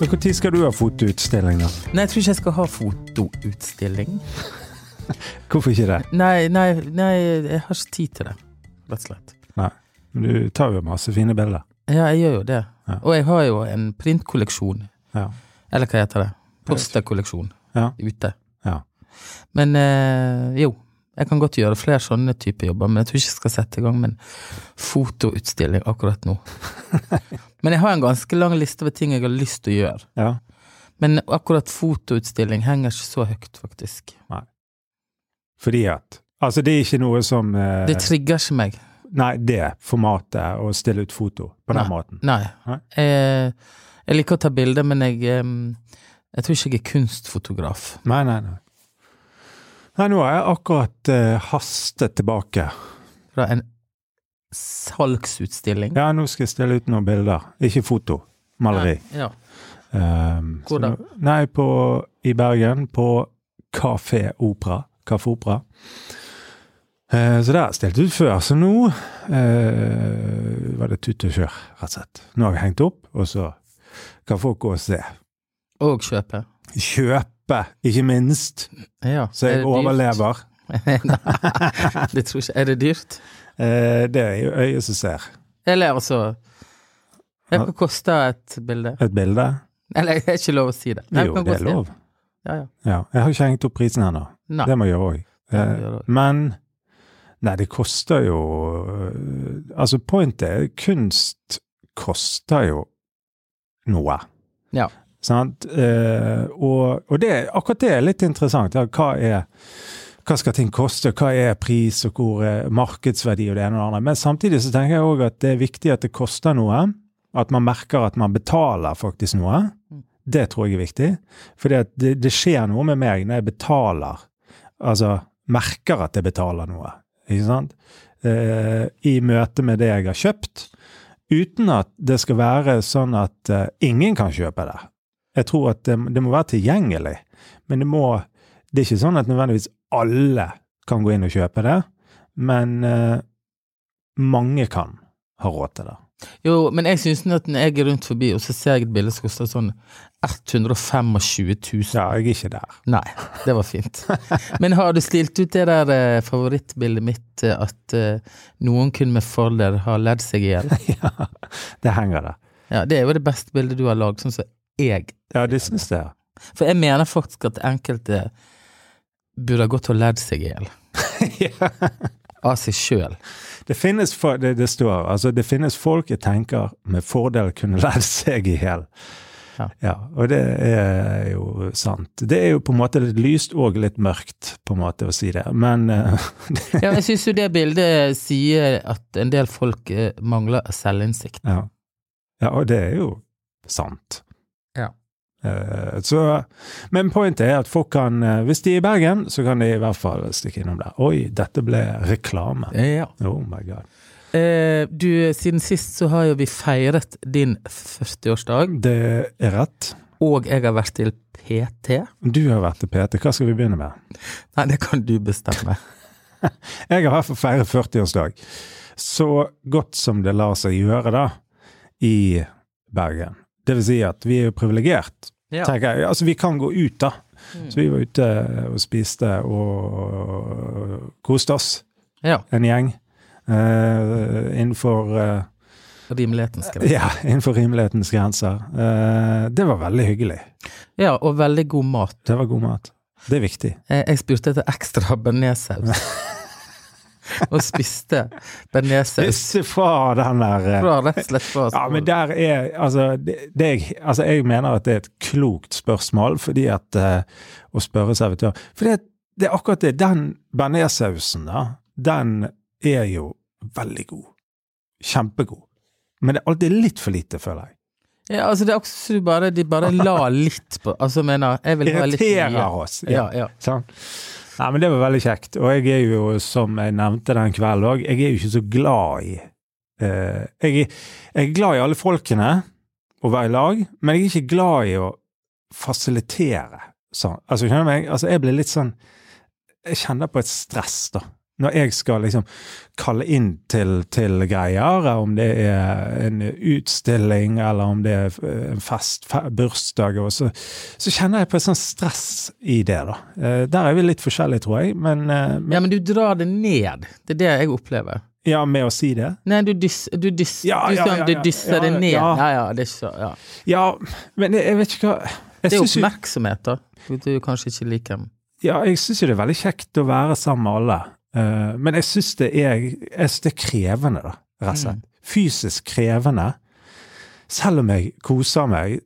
Men Når skal du ha fotoutstilling, da? Nei, jeg tror ikke jeg skal ha fotoutstilling. Hvorfor ikke det? Nei, nei, nei, jeg har ikke tid til det, rett og slett. Nei, Men Du tar jo masse fine bilder. Ja, jeg gjør jo det. Ja. Og jeg har jo en printkolleksjon, Ja. eller hva heter det? Posterkolleksjon Ja. ute. Ja. Men øh, jo, jeg kan godt gjøre flere sånne typer jobber, men jeg tror ikke jeg skal sette i gang med en fotoutstilling akkurat nå. men jeg har en ganske lang liste over ting jeg har lyst til å gjøre. ja. Men akkurat fotoutstilling henger ikke så høyt, faktisk. Nei. Fordi at Altså, det er ikke noe som eh, Det trigger ikke meg. Nei, det formatet å stille ut foto på den måten. Nei. Nei. Jeg, jeg liker å ta bilder, men jeg, jeg tror ikke jeg er kunstfotograf. Nei, nei, nei. Nei, nå har jeg akkurat eh, hastet tilbake. Fra en salgsutstilling. Ja, nå skal jeg stille ut noen bilder. Ikke foto. Maleri. Ja. Um, Hvor da? nå- Nei, på, i Bergen, på Kafé Opera. Kafé Opera. Uh, så det har jeg stilt ut før. Så nå uh, var det tut og kjør, rett og slett. Nå har vi hengt opp, og så kan folk gå og se. Og kjøpe. Kjøpe, ikke minst, Ja. så jeg overlever. Nei, det tror ikke. Er det dyrt? Eh, det er jo øyet som ser. Eller altså Hva koster et bilde? Et bilde? Eller det er ikke lov å si det. Nei, jo, det er lov. Ja, ja. Ja, jeg har ikke hengt opp prisen ennå. Det må jeg gjøre òg. også. Men Nei, det koster jo øh, Altså, pointet er kunst koster jo noe. Ja. Eh, og, og det, akkurat det er litt interessant. Ja, hva er hva skal ting koste, hva er pris, og hvor er markedsverdi og det ene og det andre. Men samtidig så tenker jeg òg at det er viktig at det koster noe. At man merker at man betaler faktisk noe. Mm. Det tror jeg er viktig. For det, det skjer noe med meg når jeg betaler. Altså merker at jeg betaler noe. Ikke sant? Eh, I møte med det jeg har kjøpt. Uten at det skal være sånn at eh, ingen kan kjøpe det. Jeg tror at det, det må være tilgjengelig. Men det må Det er ikke sånn at nødvendigvis alle kan gå inn og kjøpe det. Men eh, mange kan ha råd til det. Jo, men jeg syns at når jeg er rundt forbi, og så ser jeg et bilde som koster sånn 125 000 Ja, jeg er ikke der. Nei, det var fint. Men har du stilt ut det der eh, favorittbildet mitt, eh, at eh, noen kun med fordel har ledd seg i hjel? ja, det henger der. Ja, det er jo det beste bildet du har lagd, sånn som jeg. Ja, det syns jeg. For jeg mener faktisk at enkelte burde ha gått og ledd seg i hjel. ja. Av seg sjøl. Det finnes, for, det, det står, altså det finnes folk jeg tenker med fordel kunne ledd seg i hjel. Ja. ja. Og det er jo sant. Det er jo på en måte litt lyst og litt mørkt, på en måte, å si det. Men eh, Ja, jeg syns jo det bildet sier at en del folk eh, mangler selvinnsikt. ja. ja, og det er jo sant. Eh, så, men pointet er at folk kan, eh, hvis de er i Bergen, så kan de i hvert fall stikke innom der. Oi, dette ble reklame. Ja. Oh my god. Eh, du, siden sist så har jo vi feiret din 40-årsdag, Det er rett. og jeg har vært til PT. Du har vært til PT. Hva skal vi begynne med? Nei, det kan du bestemme. Jeg har i hvert fall feiret 40-årsdag. Så godt som det lar seg gjøre, da, i Bergen. Det vil si at vi er jo privilegert, Ja. tenker jeg. Altså, vi kan gå ut, da. Mm. Så vi var ute og spiste og koste oss, Ja. en gjeng. uh, innenfor uh, Rimelighetens grenser. Ja, innenfor rimelighetens grenser. Uh, det var veldig hyggelig. Ja, og veldig god mat. Det var god mat. Det er viktig. Jeg, jeg spurte etter ekstra bearnéssaus. og spiste bearnéssaus fra den der eh, fra rett og slett fra Ja, men der er Altså, det, det altså jeg mener at det er et klokt spørsmål, fordi at uh, Å spørre servitør For det, det er akkurat det. Den bearnéssausen, da, den er jo veldig god. Kjempegod. Men det er alltid litt for lite, føler jeg. Ja, altså det er også så du bare, de bare la litt på Altså, mener jeg vil ha litt Irriterer mye. oss. Ja, ja. Sånn. Nei, men det var veldig kjekt. Og jeg er jo, som jeg nevnte den kvelden òg, jeg er jo ikke så glad i uh, jeg, jeg er glad i alle folkene, å være i lag, men jeg er ikke glad i å fasilitere sånn. Altså, skjønner du meg? Altså, jeg blir litt sånn Jeg kjenner på et stress, da. Når jeg skal liksom kalle inn til, til greier, om det er en utstilling eller om det er en fest, fe- bursdag, så, så kjenner jeg på et sånt stress i det, da. Eh, Der er vi litt forskjellige, tror jeg, men, eh, men Ja, men du drar det ned. Det er det jeg opplever. ja, med å si det. Nei, du, dys, du, dys, Ja, du, ja, ja, du dysser det ned. ja. Ja, ja, det er ikke så ja. Ja, men jeg vet ikke hva jeg Det er oppmerksomhet, da. Du kanskje ikke liker Ja, jeg syns jo det er veldig kjekt å være sammen med alle. Eh, men jeg syns det det er krevende, da, rett og slett. Fysisk krevende. Selv om jeg koser meg,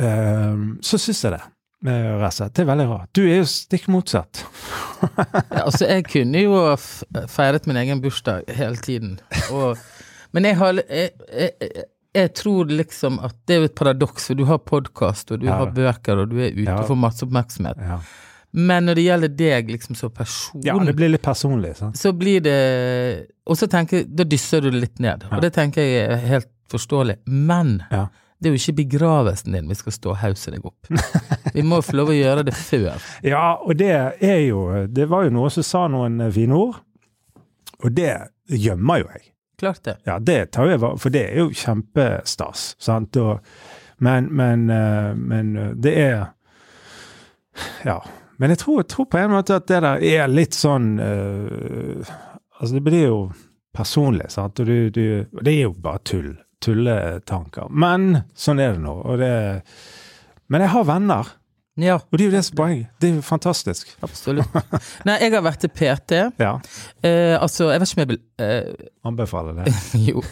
eh, så syns jeg det. eh, Rett. Det er veldig rart. Du er jo stikk motsatt. Ja, altså, jeg kunne jo feiret min egen bursdag hele tiden. Og, men jeg har jeg, jeg, jeg, jeg tror liksom at det er jo et paradoks, for du har podkast, og du Ja. har bøker, og du er ute Ja. og får masse oppmerksomhet. Ja, Men når det gjelder deg liksom som person, ja det blir litt personlig, sant. så blir det Og så tenker jeg, da dysser du det litt ned. Ja. Og det tenker jeg er helt forståelig. Men Ja. det er jo ikke begravelsen din vi skal stå og hause deg opp. Vi må få lov å gjøre det før. Ja, og det er jo Det var jo noen som sa noen eh, fine ord, og det gjemmer jo jeg. Klart det. Ja, det tar jeg, for det er jo kjempestas, sant? Og, men, men, eh, men eh, det er Ja. Men jeg tror, jeg tror på en måte at det der er litt sånn uh, Altså, det blir jo personlig, sant? Og du, du, det er jo bare tull. Tulletanker. Men sånn er det nå. Og det Men jeg har venner, Ja, og det er jo det som er poenget. Det er jo fantastisk. absolutt. Nei, jeg har vært til PT. Ja. Eh, altså, jeg vet ikke om jeg vil eh, Anbefaler det. Jo.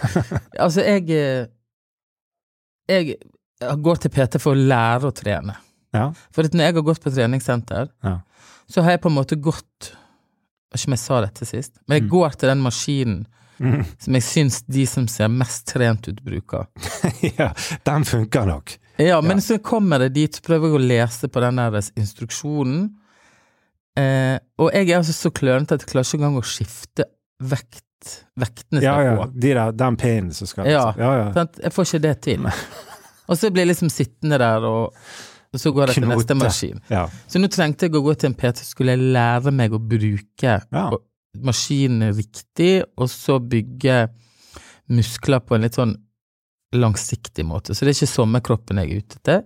Altså, jeg eh, Jeg går til PT for å lære å trene. Ja. For når jeg har gått på treningssenter, Ja. så har jeg på en måte gått Jeg vet ikke om jeg sa dette sist, men jeg Mm. går til den maskinen Mm. som jeg syns de som ser mest trent ut, bruker. ja. Den funker nok. Ja, men så kommer jeg dit, så prøver jeg å lese på den der instruksjonen. Eh, og jeg er altså så klønete at jeg klarer ikke engang å skifte vekt, vektene skal Ja, ja. på. De der, den pinnen som skal Ja. ja, ja. Sant? Jeg får ikke det til. Og så blir jeg liksom sittende der, og, og så går jeg til neste maskin. ja. Så nå trengte jeg å gå til en PT, skulle jeg lære meg å bruke Ja. maskinen riktig, og så bygge muskler på en litt sånn langsiktig måte. Så det er ikke sommerkroppen jeg er ute etter.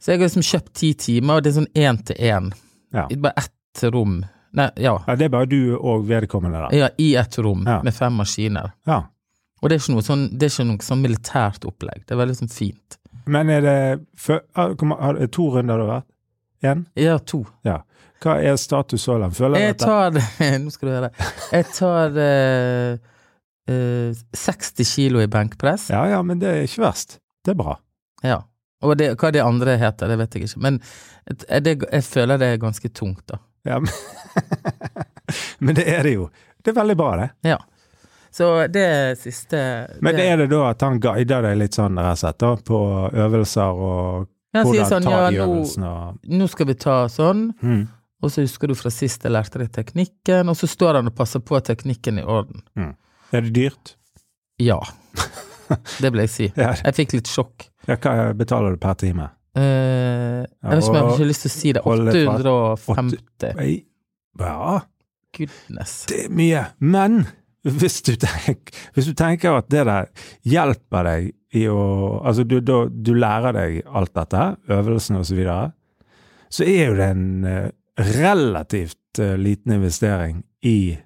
Så jeg har liksom kjøpt ti timer, og det er sånn én til én. Ja. Bare ett rom. Nei, ja. ja. Det er bare du og vedkommende da? ja i ett rom Ja. med fem maskiner. Ja. Og det er ikke noe sånn, det er ikke noe sånn militært opplegg. Det er veldig sånn fint. Men er det har- det to runder du har vært? Én? Ja, to. Ja. Hva er status så langt? Føler Jeg tar det Nå skal du høre. Jeg tar eh, uh, 60 kilo i benkpress. Ja ja, men det er ikke verst. Det er bra. Ja. Og det, hva det andre heter, det vet jeg ikke. Men er det, jeg føler det er ganske tungt, da. Ja, men, men det er det jo. Det er veldig bra, det. Ja. Så det siste Men det er det da at han guider deg litt sånn slett da, på øvelser og Ja, hvordan sånn ta Ja, de nå, øvelsene og nå skal vi ta sånn, mm. og så husker du fra sist jeg lærte deg teknikken, og så står han og passer på teknikken i orden. Er det dyrt? Ja. Det vil jeg si. Ja. Jeg fikk litt sjokk. ja hva betaler du per time? Eh, jeg vet ikke om jeg har ikke lyst til å si det. 850. Ei, Ja, Goodness. det er mye. Men hvis du, tenk, hvis du tenker at det der hjelper deg i å Altså, du, du, du lærer deg alt dette, øvelsene og så videre, så er jo det en eh, relativt eh, liten investering i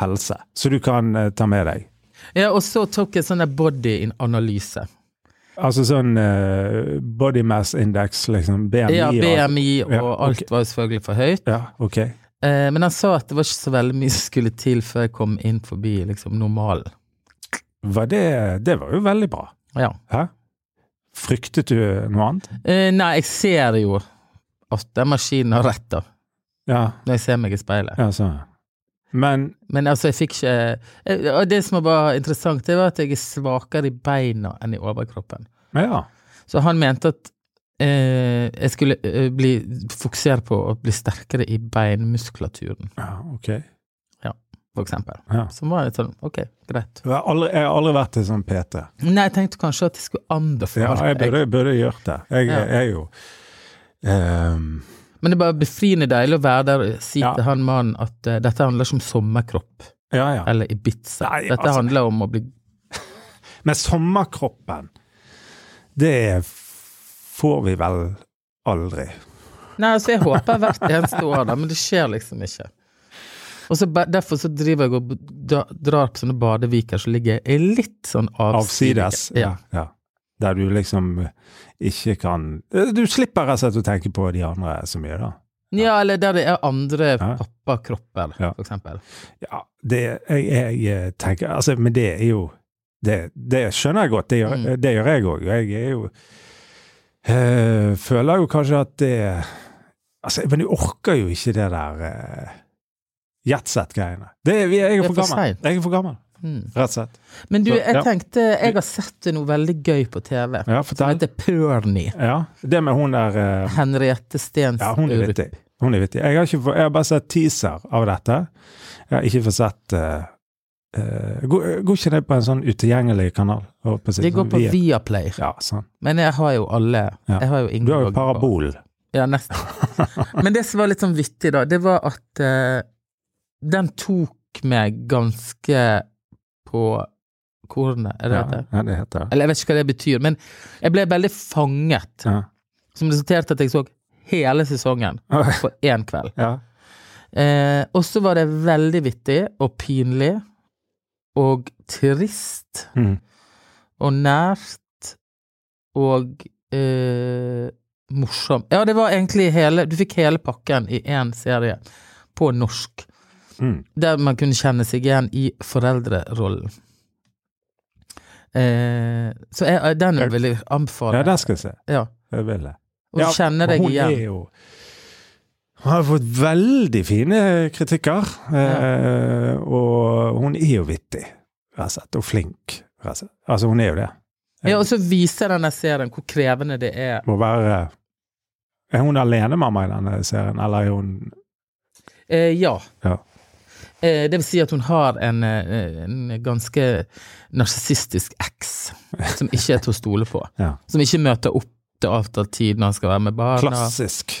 helse, så du kan eh, ta med deg. Ja, og så tok jeg sånn body-analyse. Altså sånn uh, body mass index, liksom, BMI Ja, og BMI og Ja, ok. alt var selvfølgelig for høyt. Ja, ok. Eh, men han sa at det var ikke så veldig mye som skulle til før jeg kom inn forbi liksom normalen. Var det, det var jo veldig bra. Ja. Hæ? Fryktet du noe annet? Eh, nei, jeg ser jo at den maskinen har rett, da. Ja, Når jeg ser meg i speilet. ja så. Men Men altså, jeg fikk ikke eh, og Det som var interessant, det var at jeg er svakere i beina enn i overkroppen. ja. Så han mente at eh, jeg skulle eh, bli fokusere på å bli sterkere i beinmuskulaturen, ja ok. for eksempel. Ja. Så var litt sånn, ok, greit. Jeg har aldri, jeg har aldri vært til sånn PT. Nei, jeg tenkte kanskje at jeg skulle anbefale Ja, jeg burde, jeg burde gjort det. Jeg, Ja. jeg er jo ehm, Men det er bare befriende deilig å være der og si Ja. til han mannen at eh, dette handler ikke om sommerkropp Ja, ja. eller Ibiza. Nei, dette altså- handler om å bli Men sommerkroppen, det får vi vel aldri. Nei, altså, jeg håper hvert eneste år, da, men det skjer liksom ikke. Og så Derfor så driver jeg og drar på sånne badeviker som ligger jeg litt sånn avsides. Avsides. Ja. ja. Der du liksom ikke kan Du slipper rett og slett å tenke på de andre så mye, da. Ja, eller der det er andre Ja. pappakropper, Ja. for eksempel. Ja, det jeg, jeg tenker Altså, men det er jo Det, det skjønner jeg godt. Det gjør, Mm. det gjør jeg òg. Jeg er jo eh, Føler jo kanskje at det Altså, men du orker jo ikke det der uh, jetset-greiene. Det vi- Jeg er for gammel. Jeg er for gammel, Mm. rett og slett. Men du, Så, jeg ja. tenkte Jeg har sett noe veldig gøy på TV. Ja, Som heter Pernie. Ja, det med hun der eh, Henriette Stens Ja, hun er vittig. Hun er vittig. Jeg har, ikke, jeg har bare sett teaser av dette. Jeg har ikke fått sett uh, Går ikke det på en sånn utilgjengelig kanal? På Det går sånn på via- Viaplay. Ja, sånn. Men jeg har jo alle. Ja. Jeg har jo ingen Du har jo Parabol. på. Ja, nesten. Men det som var litt sånn vittig, da, det var at uh, den tok meg ganske på kornet, er det Ja, det heter? ja, det heter det. Eller jeg vet ikke hva det betyr, men jeg ble veldig fanget. Ja. Som resulterte at jeg så hele sesongen på én kveld. ja. Uh, og så var det veldig vittig og pinlig og trist Mm. og nært og eh, morsom. Ja, det var egentlig hele Du fikk hele pakken i én serie på norsk, Mm. der man kunne kjenne seg igjen i foreldrerollen. Eh, så jeg, den vil jeg anbefale. ja, den skal jeg se. Ja. Jeg vil det. Og ja, kjenne deg hun igjen. Er jo, hun har fått veldig fine kritikker, Ja. og hun er jo vittig, rett og flink. Altså, hun er jo det. Ja, og så viser denne serien hvor krevende det er. Må være Er hun alenemamma i denne serien, eller er hun Eh, ja. Ja. Eh, det vil si at hun har en, eh, en ganske narsissistisk eks som ikke er til å stole på. Ja. Som ikke møter opp til avtalt tid når han skal være med barna. Klassisk.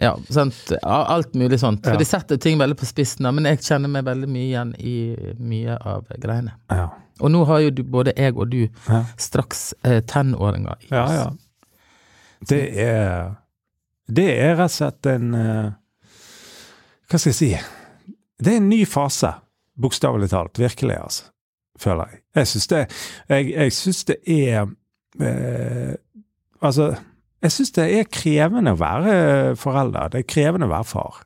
Ja, sant? Alt mulig sånt. For de setter ting veldig på spissen, men jeg kjenner meg veldig mye igjen i mye av greiene. Ja. Og nå har jo du, både jeg og du Ja. straks eh, tenåringer i Ja, oss. ja. Det er Det er rett og slett en eh, Hva skal jeg si? Det er en ny fase, bokstavelig talt. Virkelig, altså. Føler jeg. Jeg syns det Jeg, jeg syns det er eh, Altså, jeg syns det er krevende å være forelder. Det er krevende å være far.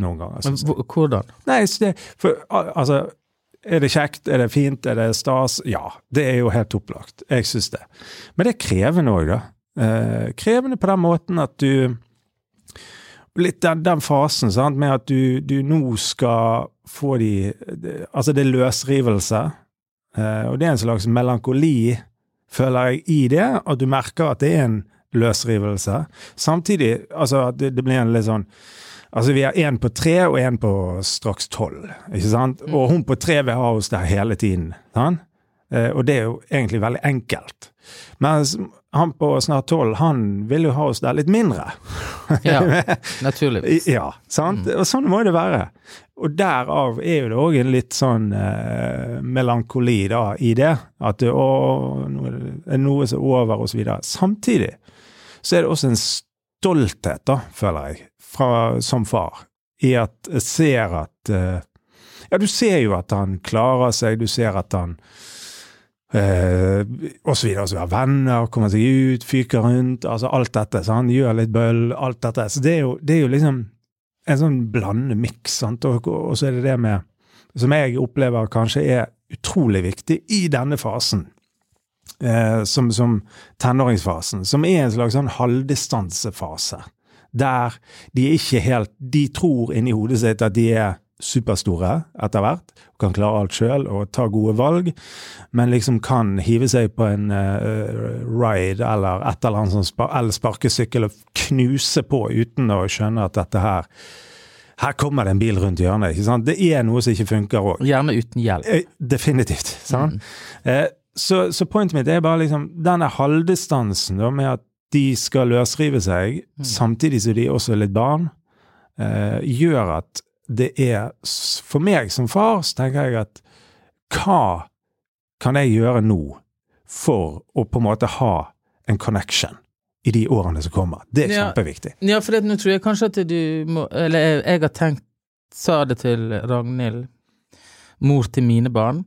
Noen ganger. Men hvordan? Nei, det, for, altså Er det kjekt? Er det fint? Er det stas? Ja, det er jo helt opplagt. Jeg syns det. Men det er krevende òg, da. Eh, krevende på den måten at du Litt den, den fasen sant, med at du, du nå skal få de Altså, det er løsrivelse. Eh, og det er en slags melankoli, føler jeg, i det. At du merker at det er en løsrivelse. Samtidig, altså det, det blir en litt sånn Altså, vi har én på tre og én på straks tolv, ikke sant? Og hun på tre vil ha oss der hele tiden. Sant? Eh, og det er jo egentlig veldig enkelt. Mens han på snart tolv, han vil jo ha oss der litt mindre. Ja, naturligvis. Ja, sant? Og sånn må det være. Og derav er jo det òg en litt sånn eh, melankoli da i det. At det, å, nå er det noe som er over, og så videre. Samtidig så er det også en stolthet, da, føler jeg, fra, som far, i at jeg ser at uh, Ja, du ser jo at han klarer seg, du ser at han uh, og så videre. Så har venner, kommer seg ut, fyker rundt, altså alt dette. Så han gjør litt bøll, alt dette. Så det er jo, det er jo liksom en sånn blandende miks, sant. Og, og så er det det med Som jeg opplever kanskje er utrolig viktig i denne fasen. Eh, som, som tenåringsfasen, som er en slags sånn halvdistansefase. Der de ikke helt De tror inni hodet sitt at de er superstore etter hvert, og kan klare alt sjøl og ta gode valg, men liksom kan hive seg på en uh, ride eller et eller annet sånt eller sparkesykkel og knuse på uten å skjønne at dette her Her kommer det en bil rundt hjørnet. ikke sant? Det er noe som ikke funker òg. Gjerne uten hjelp. Eh, Definitivt. sant? Eh, så, så pointet mitt er bare liksom denne halvdistansen da, med at de skal løsrive seg, Mm. samtidig som de også er litt barn, eh, gjør at det er For meg som far, så tenker jeg at hva kan jeg gjøre nå for å på en måte ha en connection i de årene som kommer? Det er Ja. kjempeviktig. Ja, for det, nå tror jeg kanskje at du må Eller jeg, jeg har tenkt Sa det til Ragnhild, mor til mine barn,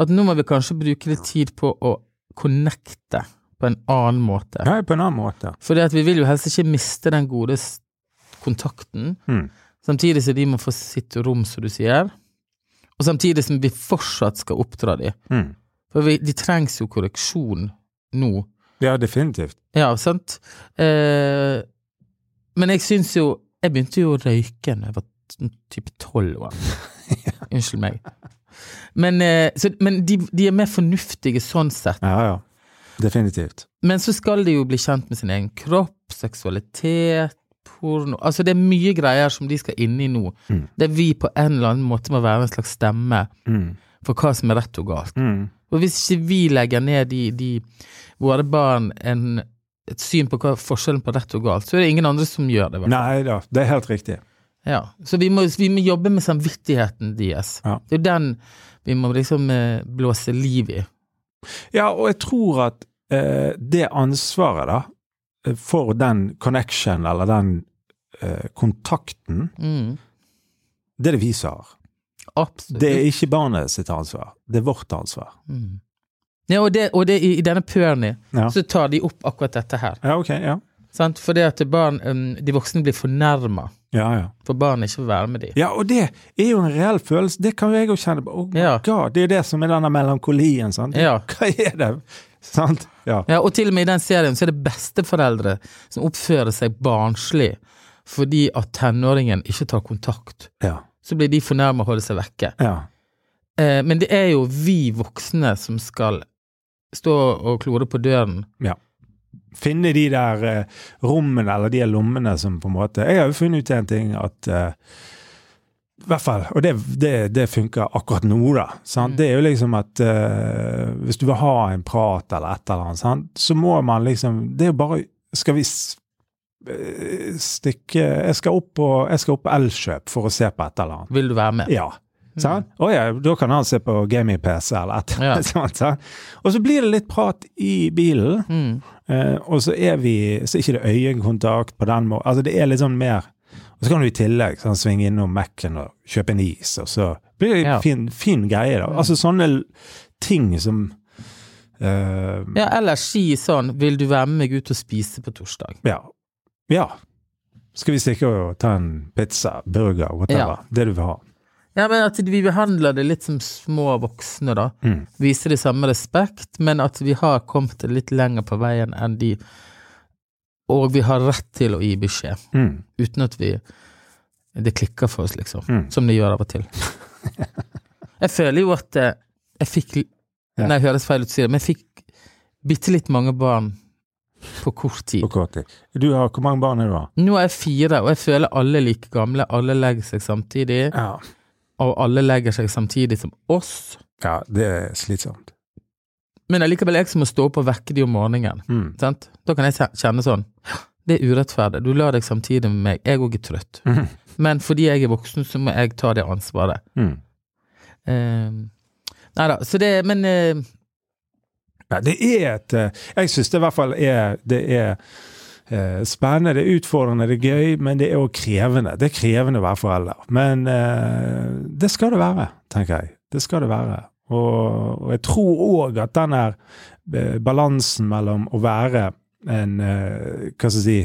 at nå må vi kanskje bruke litt tid på å connecte på en annen måte. Ja, på en annen måte. For vi vil jo helst ikke miste den gode kontakten, Mm. samtidig som de må få sitt rom, som du sier, og samtidig som vi fortsatt skal oppdra dem. Mm. For vi, de trengs jo korreksjon nå. Ja, definitivt. Ja, sant? Eh, men jeg syns jo Jeg begynte jo å røyke da jeg var typ tolv år. Unnskyld meg. Men, eh, så, men de, de er mer fornuftige sånn sett. Ja, ja. Definitivt. Men så skal de jo bli kjent med sin egen kropp, seksualitet, porno Altså det er mye greier som de skal inn i nå. Mm. Der vi på en eller annen måte må være en slags stemme Mm. for hva som er rett og galt. Mm. Og hvis ikke vi legger ned de, de våre barn en, et syn på hva forskjellen på rett og galt, så er det ingen andre som gjør det. i. Nei da, det er helt riktig. Ja. Så vi må, vi må jobbe med samvittigheten deres. Ja. Det er den vi må liksom eh, blåse liv i. Ja, og jeg tror at eh, det ansvaret, da, eh, for den connection, eller den eh, kontakten, Mm. det er det vi som har. Absolutt. Det er ikke barnet sitt ansvar, det er vårt ansvar. Mm. Ja, og, det, og det, i, i denne Pernie Ja, så tar de opp akkurat dette her. ja ok, ja. Sant? Det at barn, um, de voksne blir fornærma Ja, ja. for barn ikke vil være med dem. Ja, og det er jo en reell følelse. Det kan jo jeg òg kjenne på. Oh Ja. god, det er jo det som er denne melankolien, sant. Ja. Hva er det? Sant? Ja. Ja, og til og med i den serien så er det besteforeldre som oppfører seg barnslig fordi at tenåringen ikke tar kontakt. Ja. Så blir de fornærma og holder seg vekke. ja. Eh, men det er jo vi voksne som skal stå og klore på døren. Finne de der eh, rommene, eller de lommene som på en måte Jeg har jo funnet ut en ting at eh, I hvert fall, og det, det, det funker akkurat nå, da. Mm. Det er jo liksom at eh, hvis du vil ha en prat eller et eller annet, sant? så må man liksom Det er jo bare Skal vi eh, stikke Jeg skal opp på, jeg skal opp på Elkjøp for å se på et eller annet. Vil du være med? Ja. Sånn? Mm. Oh, ja, da kan han se på gaming-PC eller et eller Ja. annet. sånt, sant? Og så blir det litt prat i bilen. Mm. Eh, og så er vi Så er ikke det øyekontakt på den måten. Altså det er litt sånn mer Og så kan du i tillegg sånn, svinge innom Mac-en og kjøpe en is, og så blir det en Ja. fin, fin greie, da. Altså sånne ting som uh, Ja, eller si sånn Vil du være med meg ut og spise på torsdag? ja. ja. Skal vi stikke og ta en pizza, burger, whatever. Det du vil ha. Ja, men at vi behandler det litt som små voksne, da. Mm. Viser det samme respekt, men at vi har kommet litt lenger på veien enn de. Og vi har rett til å gi beskjed, Mm. uten at vi Det klikker for oss, liksom. Mm. Som det gjør av og til. jeg føler jo at eh, jeg fikk Ja. Nei, høres feil ut men jeg fikk bitte litt mange barn på kort tid. På kort tid. Du har, hvor mange barn er du? Nå er jeg fire, og jeg føler alle er like gamle. Alle legger seg samtidig, Ja. Og alle legger seg samtidig som oss. ja, det er slitsomt. Men allikevel jeg som må stå opp og vekke de om morgenen. Mm. Sant? Da kan jeg kjenne sånn Det er urettferdig. Du lar deg samtidig med meg. Jeg òg er trøtt. Mm. Men fordi jeg er voksen, så må jeg ta det ansvaret. Mm. Eh, nei da, så det Men eh, Ja, det er et eh, Jeg syns det i hvert fall er Det er spennende, det er utfordrende, det er gøy, men det er òg krevende. Det er krevende å være forelder. Men eh, det skal det være, tenker jeg. Det skal det være. Og, og jeg tror òg at den der eh, balansen mellom å være en eh, Hva skal jeg si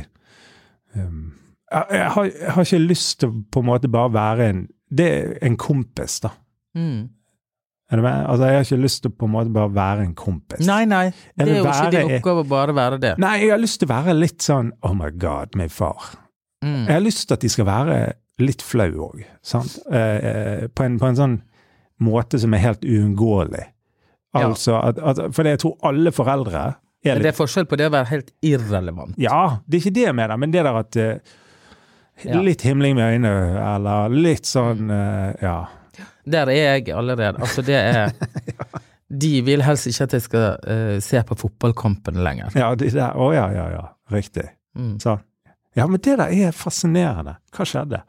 jeg, jeg, har, jeg har ikke lyst til på en måte bare være en Det er en kompis, da. mm. Altså, jeg har ikke lyst til på en måte bare være en kompis. Nei, nei. Det er jo ikke din oppgave å bare være det. Nei, jeg har lyst til å være litt sånn Oh my God, min far. Mm. Jeg har lyst til at de skal være litt flau òg, sant. Eh, eh, på, en, på en sånn måte som er helt uunngåelig. Ja. Altså at, at For jeg tror alle foreldre er Det er forskjell på det å være helt irrelevant. Ja, det er ikke det jeg mener, men det der at eh, Ja. Litt himling med øynene, eller litt sånn eh, Ja. Der er jeg allerede. Altså, det er De vil helst ikke at jeg skal uh, se på fotballkampene lenger. Ja, de der, å ja, ja, ja. Riktig. Mm. Så. Ja, men det der er fascinerende. Hva skjedde?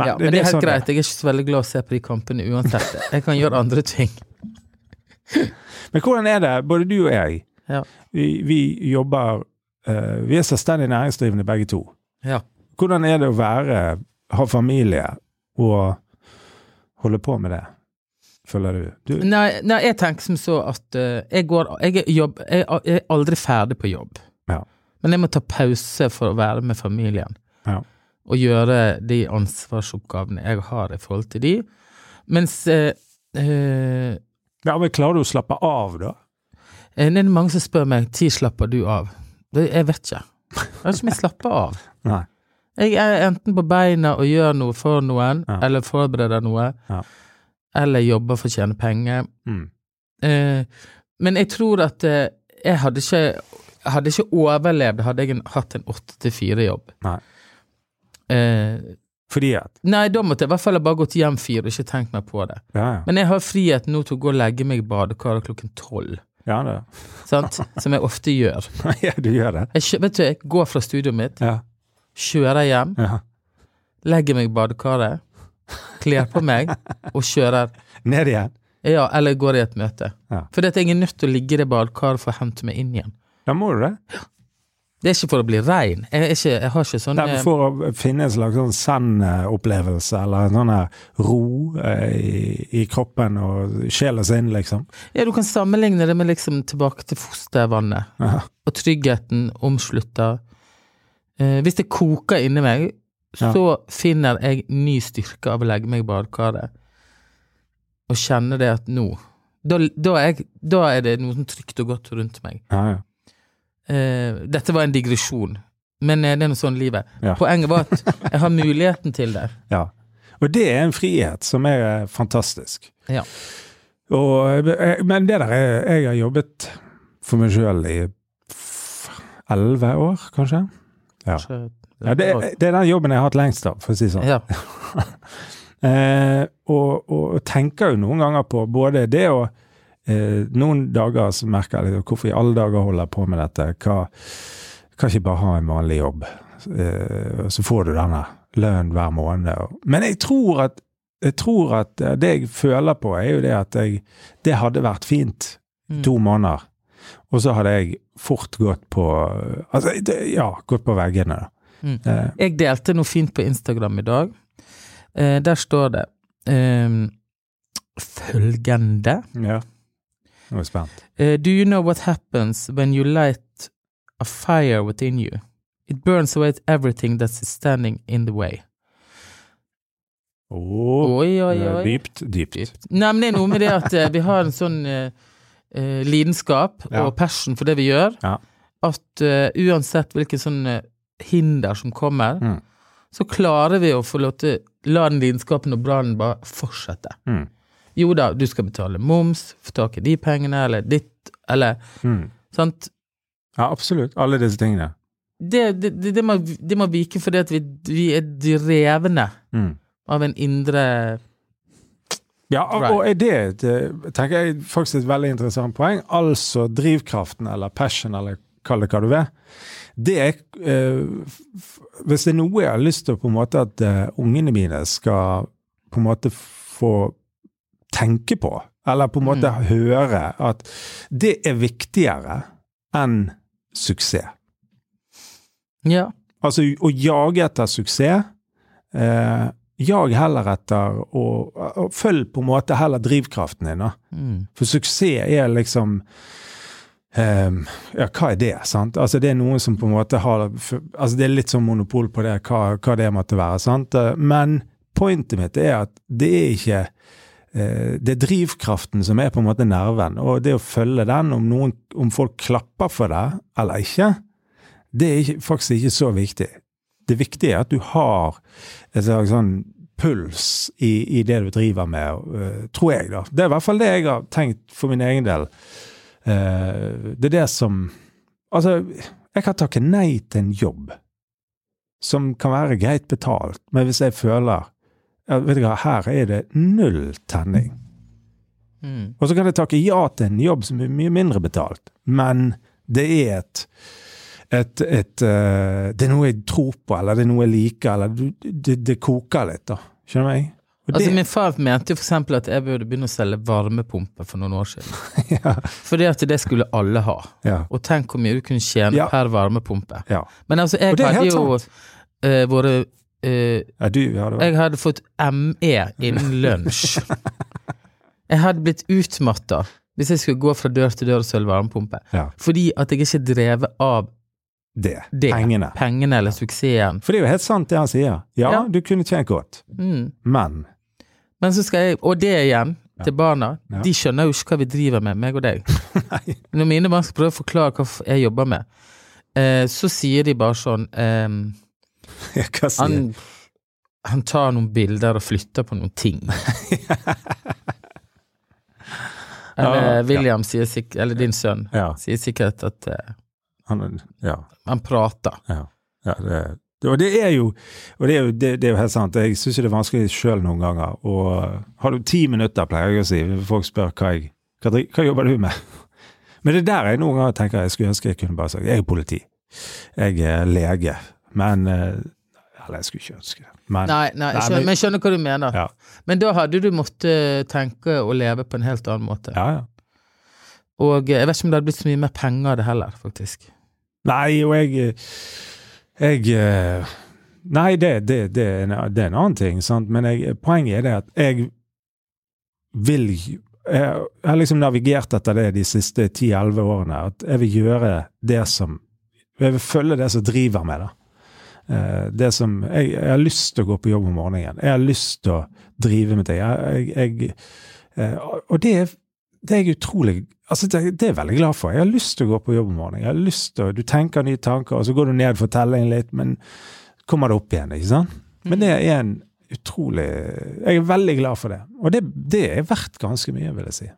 Men ja, men det er helt sånn greit. Jeg er ikke så veldig glad å se på de kampene uansett. Jeg kan gjøre andre ting. Men hvordan er det, både du og jeg, Ja. vi, vi jobber uh, Vi er selvstendig næringsdrivende begge to. Ja. Hvordan er det å være, ha familie og holde på med det, føler du? du Nei, nei, jeg tenker som så at uh, jeg går jeg er, jobb, jeg, jeg er aldri ferdig på jobb. Ja. Men jeg må ta pause for å være med familien. Ja. Og gjøre de ansvarsoppgavene jeg har i forhold til de. Mens uh, ja, men klarer du å slappe av, da? Det er mange som spør meg når slapper du av. Jeg vet ikke. Jeg vet ikke om jeg slapper av. Nei. Jeg er enten på beina og gjør noe for noen, Ja. eller forbereder noe, Ja. eller jobber for å tjene penger. Mm. Eh, men jeg tror at eh, jeg hadde ikke, hadde ikke overlevd hadde jeg en, hatt en åtte til fire-jobb. Nei. Eh, Fordi at nei, da måtte jeg i hvert fall bare gått hjem fire og ikke tenkt meg på det. Ja, ja. Men jeg har frihet nå til å gå og legge meg i badekaret klokken tolv, Ja, det. sant? som jeg ofte gjør. ja, du gjør det. Jeg, vet du, jeg går fra studioet mitt, Ja. Kjører hjem, ja. legger meg i badekaret, kler på meg og kjører. Ned igjen. Ja, eller går i et møte. Ja. For jeg er nødt til å ligge i det badekaret for å hente meg inn igjen. Da må du det. Det er ikke for å bli rein. Jeg, ikke, jeg har ikke sånn Det eh, for å finne en slags sånn zen-opplevelse, eller en sånn ro eh, i, i kroppen og sjel sin, liksom. Ja, du kan sammenligne det med liksom tilbake til fostervannet. Aha. Og tryggheten omslutter. Eh, hvis det koker inni meg, Ja. så finner jeg ny styrke av å legge meg i badekaret. Og kjenne det at nå da, da, er jeg, da er det noe trygt og godt rundt meg. Ja, ja. Eh, dette var en digresjon, men eh, det er noe sånn livet. Ja. Poenget var at jeg har muligheten til det. ja. Og det er en frihet som er fantastisk. Ja. Og, men det der er Jeg har jobbet for meg sjøl i elleve år, kanskje. Ja. Ja, det, det er den jobben jeg har hatt lengst av, for å si det sånn. ja. Eh, og, og tenker jo noen ganger på både det og eh, Noen dager så merker jeg hvorfor i alle dager holder jeg på med dette. Hva, kan ikke bare ha en vanlig jobb, eh, så får du denne lønnen hver måned. Og, men jeg tror at jeg tror at det jeg føler på, er jo det at jeg Det hadde vært fint Mm. to måneder. Og så hadde jeg fort gått på Altså, ja, gått på veggene. Mm. Eh, Jeg delte noe fint på Instagram i dag. Eh, der står det eh, følgende ja. Nå er jeg spent. Eh, Do you know what happens when you light a fire within you? It burns away everything that's standing in the way. Åh, Oi, oi, eh, oi. dypt, dypt. Nei, men det er noe med det at eh, vi har en sånn eh, lidenskap Ja. og passion for det vi gjør, Ja. at eh, uansett hvilke sånne hinder som kommer, Mm. så klarer vi å få lov til la den lidenskapen og brannen bare fortsette. Mm. Jo da, du skal betale moms, få tak i de pengene, eller ditt, eller Mm. sant. Ja, absolutt. Alle disse tingene. Det, det, det, det, må, det må vike fordi at vi, vi er drevne Mm. av en indre Ja, og, og er det eh, tenker jeg faktisk et veldig interessant poeng. Altså drivkraften, eller passion, eller kall det hva du vil. Det er eh, Hvis det er noe jeg har lyst til på en måte at eh, ungene mine skal på en måte få tenke på, eller på en måte Mm. høre at det er viktigere enn suksess. Ja. Altså å jage etter suksess. Eh, jag heller etter og, og følg på en måte heller drivkraften din. da. Mm. For suksess er liksom Um, Ja, hva er det? sant? Altså Det er noen som på en måte har altså Det er litt sånn monopol på det, hva, hva det måtte være. sant? Men pointet mitt er at det er ikke eh, Det er drivkraften som er på en måte nerven, og det å følge den, om, noen, om folk klapper for det eller ikke, det er ikke, faktisk ikke så viktig. Det viktige er at du har slags sånn puls i, i det du driver med, øh, tror jeg, da. Det er i hvert fall det jeg har tenkt for min egen del. Eh, det er det som Altså, jeg kan takke nei til en jobb som kan være greit betalt, men hvis jeg føler vet du hva, her er det null tenning. Mm. Og så kan jeg takke ja til en jobb som er mye mindre betalt, men det er et et, et eh, Det er noe jeg tror på, eller det er noe jeg liker, eller det, det koker litt, da. Skjønner du meg? Og Altså Min far mente jo eksempel at jeg burde begynne å selge varmepumpe for noen år siden. ja, Fordi at det skulle alle ha. ja, Og tenk hvor mye du kunne tjene Ja. per varmepumpe. ja. Men altså, jeg det hadde jo uh, vært uh, ja du Jeg hadde fått ME innen lunsj. Jeg hadde blitt utmatta hvis jeg skulle gå fra dør til dør og selge varmepumpe. Fordi at jeg ikke er drevet av det. det. Pengene. Pengene eller suksessen. For det er jo helt sant det han sier. Ja, Ja. du kunne tjent godt, Mm. men Men så skal jeg, og det igjen, Ja. til barna, Ja. de skjønner jo ikke hva vi driver med, meg og deg. Når mine barn skal prøve å forklare hva jeg jobber med, eh, så sier de bare sånn eh, Hva sier han, han tar noen bilder og flytter på noen ting. Eller ja. William sier sikkert, eller din sønn, sier sikkert at eh, Han, ja. han prater. Ja, ja det, og det er jo og det er jo, det, det er jo helt sant. Jeg syns det er vanskelig sjøl noen ganger. Og har du ti minutter, pleier jeg å si, folk spør hva jeg hva, hva jobber du med? Men det er der jeg noen ganger tenker jeg skulle ønske jeg kunne bare sagt jeg er politi. Jeg er lege. Men eh, Eller jeg skulle ikke ønske det. Men Nei, nei, Nei, skjønner, men- men jeg skjønner hva du mener. Ja. Men da hadde du måttet tenke å leve på en helt annen måte. ja, ja. Og jeg vet ikke om det hadde blitt så mye mer penger av det heller, faktisk. Nei, og jeg Jeg Nei, det, det, det, det er en annen ting, sant? men jeg, poenget er det at jeg vil Jeg har liksom navigert etter det de siste 10-11 årene. At jeg vil gjøre det som Jeg vil følge det som driver meg, da. Eh, Det som jeg, jeg har lyst til å gå på jobb om morgenen. Jeg har lyst til å drive med ting. Jeg, jeg, jeg, eh, og det er, det er jeg utrolig Altså, det, det er jeg veldig glad for. Jeg har lyst til å gå på jobb om morgenen. Jeg har lyst til Du tenker nye tanker, og så går du ned for telling litt, men kommer det opp igjen, ikke sant? Men det er en utrolig Jeg er veldig glad for det. Og det, det er verdt ganske mye, vil jeg si.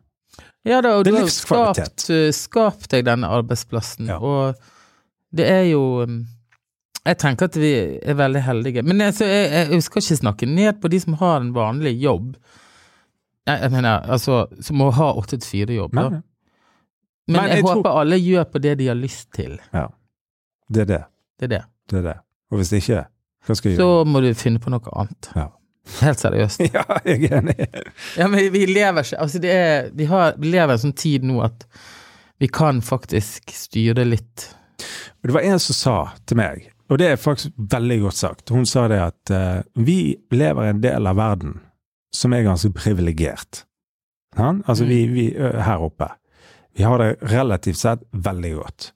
Ja da, og du har skapt, eh, skapt deg denne arbeidsplassen, Ja. og det er jo um, Jeg tenker at vi er veldig heldige. Men altså, jeg, jeg skal ikke snakke ned på de som har en vanlig jobb. Jeg, jeg mener, altså, som må ha åtte til fire-jobb. Nei, da. Men Men jeg, jeg tror- håper alle gjør på det de har lyst til. Det er det. Det er det. Det er det. Og hvis ikke, hva skal jeg Så gjøre? må du finne på noe annet. Ja. Helt seriøst. Ja, jeg er enig. Ja, men vi lever ikke Altså, det er Vi, har, vi lever i en sånn tid nå at vi kan faktisk styre litt det var en som sa til meg, og det er faktisk veldig godt sagt, hun sa det at uh, vi lever i en del av verden som er ganske privilegert. Ja? Altså vi, vi her oppe. Vi har det relativt sett veldig godt.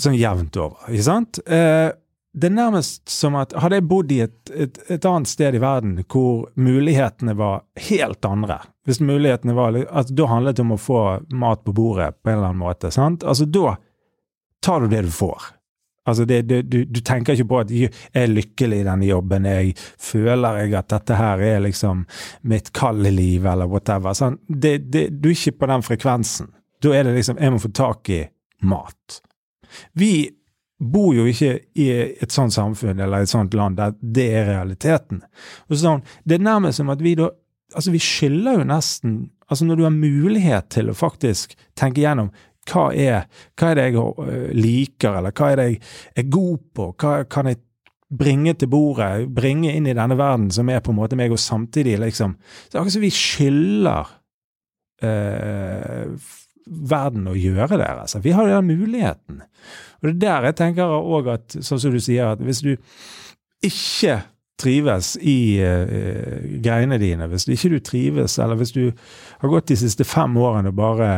Sånn jevnt over, ikke sant? Eh, det er nærmest som at hadde jeg bodd i et, et, et annet sted i verden hvor mulighetene var helt andre Hvis mulighetene var altså, Da handlet det om å få mat på bordet på en eller annen måte. sant? Altså Da tar du det du får. Altså det, det, du, du tenker ikke på at jeg er lykkelig i denne jobben, jeg føler jeg at dette her er liksom mitt kall i livet, eller whatever. Sånn, det, du er ikke på den frekvensen. Da er det liksom jeg må få tak i mat. Vi bor jo ikke i et sånt samfunn eller et sånt land der det er realiteten. Sånn, det er nærmest som at vi da Altså, vi skylder jo nesten Altså, når du har mulighet til å faktisk tenke gjennom hva er, hva er det jeg øh, liker, eller hva er det jeg er god på, hva kan jeg bringe til bordet, bringe inn i denne verden som er på en måte meg, og samtidig liksom Det er akkurat som vi skylder eh, verden å gjøre det. Altså. Vi har jo den muligheten. Og det er der jeg tenker òg at, sånn som du sier, at hvis du ikke trives i uh, greiene dine, hvis ikke du trives, eller hvis du har gått de siste fem årene og bare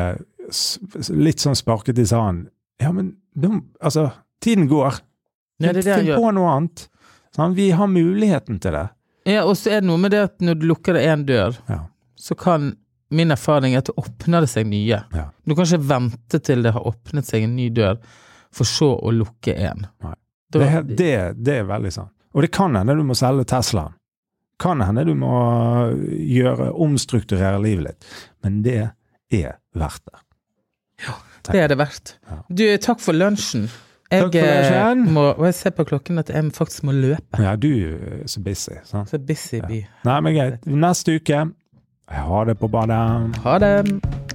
litt sånn sparket i sanden Ja, men de, altså, tiden går. Ja, det Finn på noe annet. Sånn, vi har muligheten til det. Ja, og så er det noe med det at når du lukker én dør, Ja. så kan min erfaring er at det åpner det seg nye. Ja. Du kan ikke vente til det har åpnet seg en ny dør, for så å lukke en. Det, det, det er veldig sant. Og det kan hende du må selge Teslaen. Kan hende du må gjøre, omstrukturere livet litt. Men det er verdt det. Det er det verdt. Du, takk for lunsjen. Jeg, lunsjen. eh, må, og jeg ser på klokken at jeg faktisk må løpe. Ja, du er så busy. Sant? Så busy ja. Nei, men greit. Neste uke Ha det på badet. Ha det.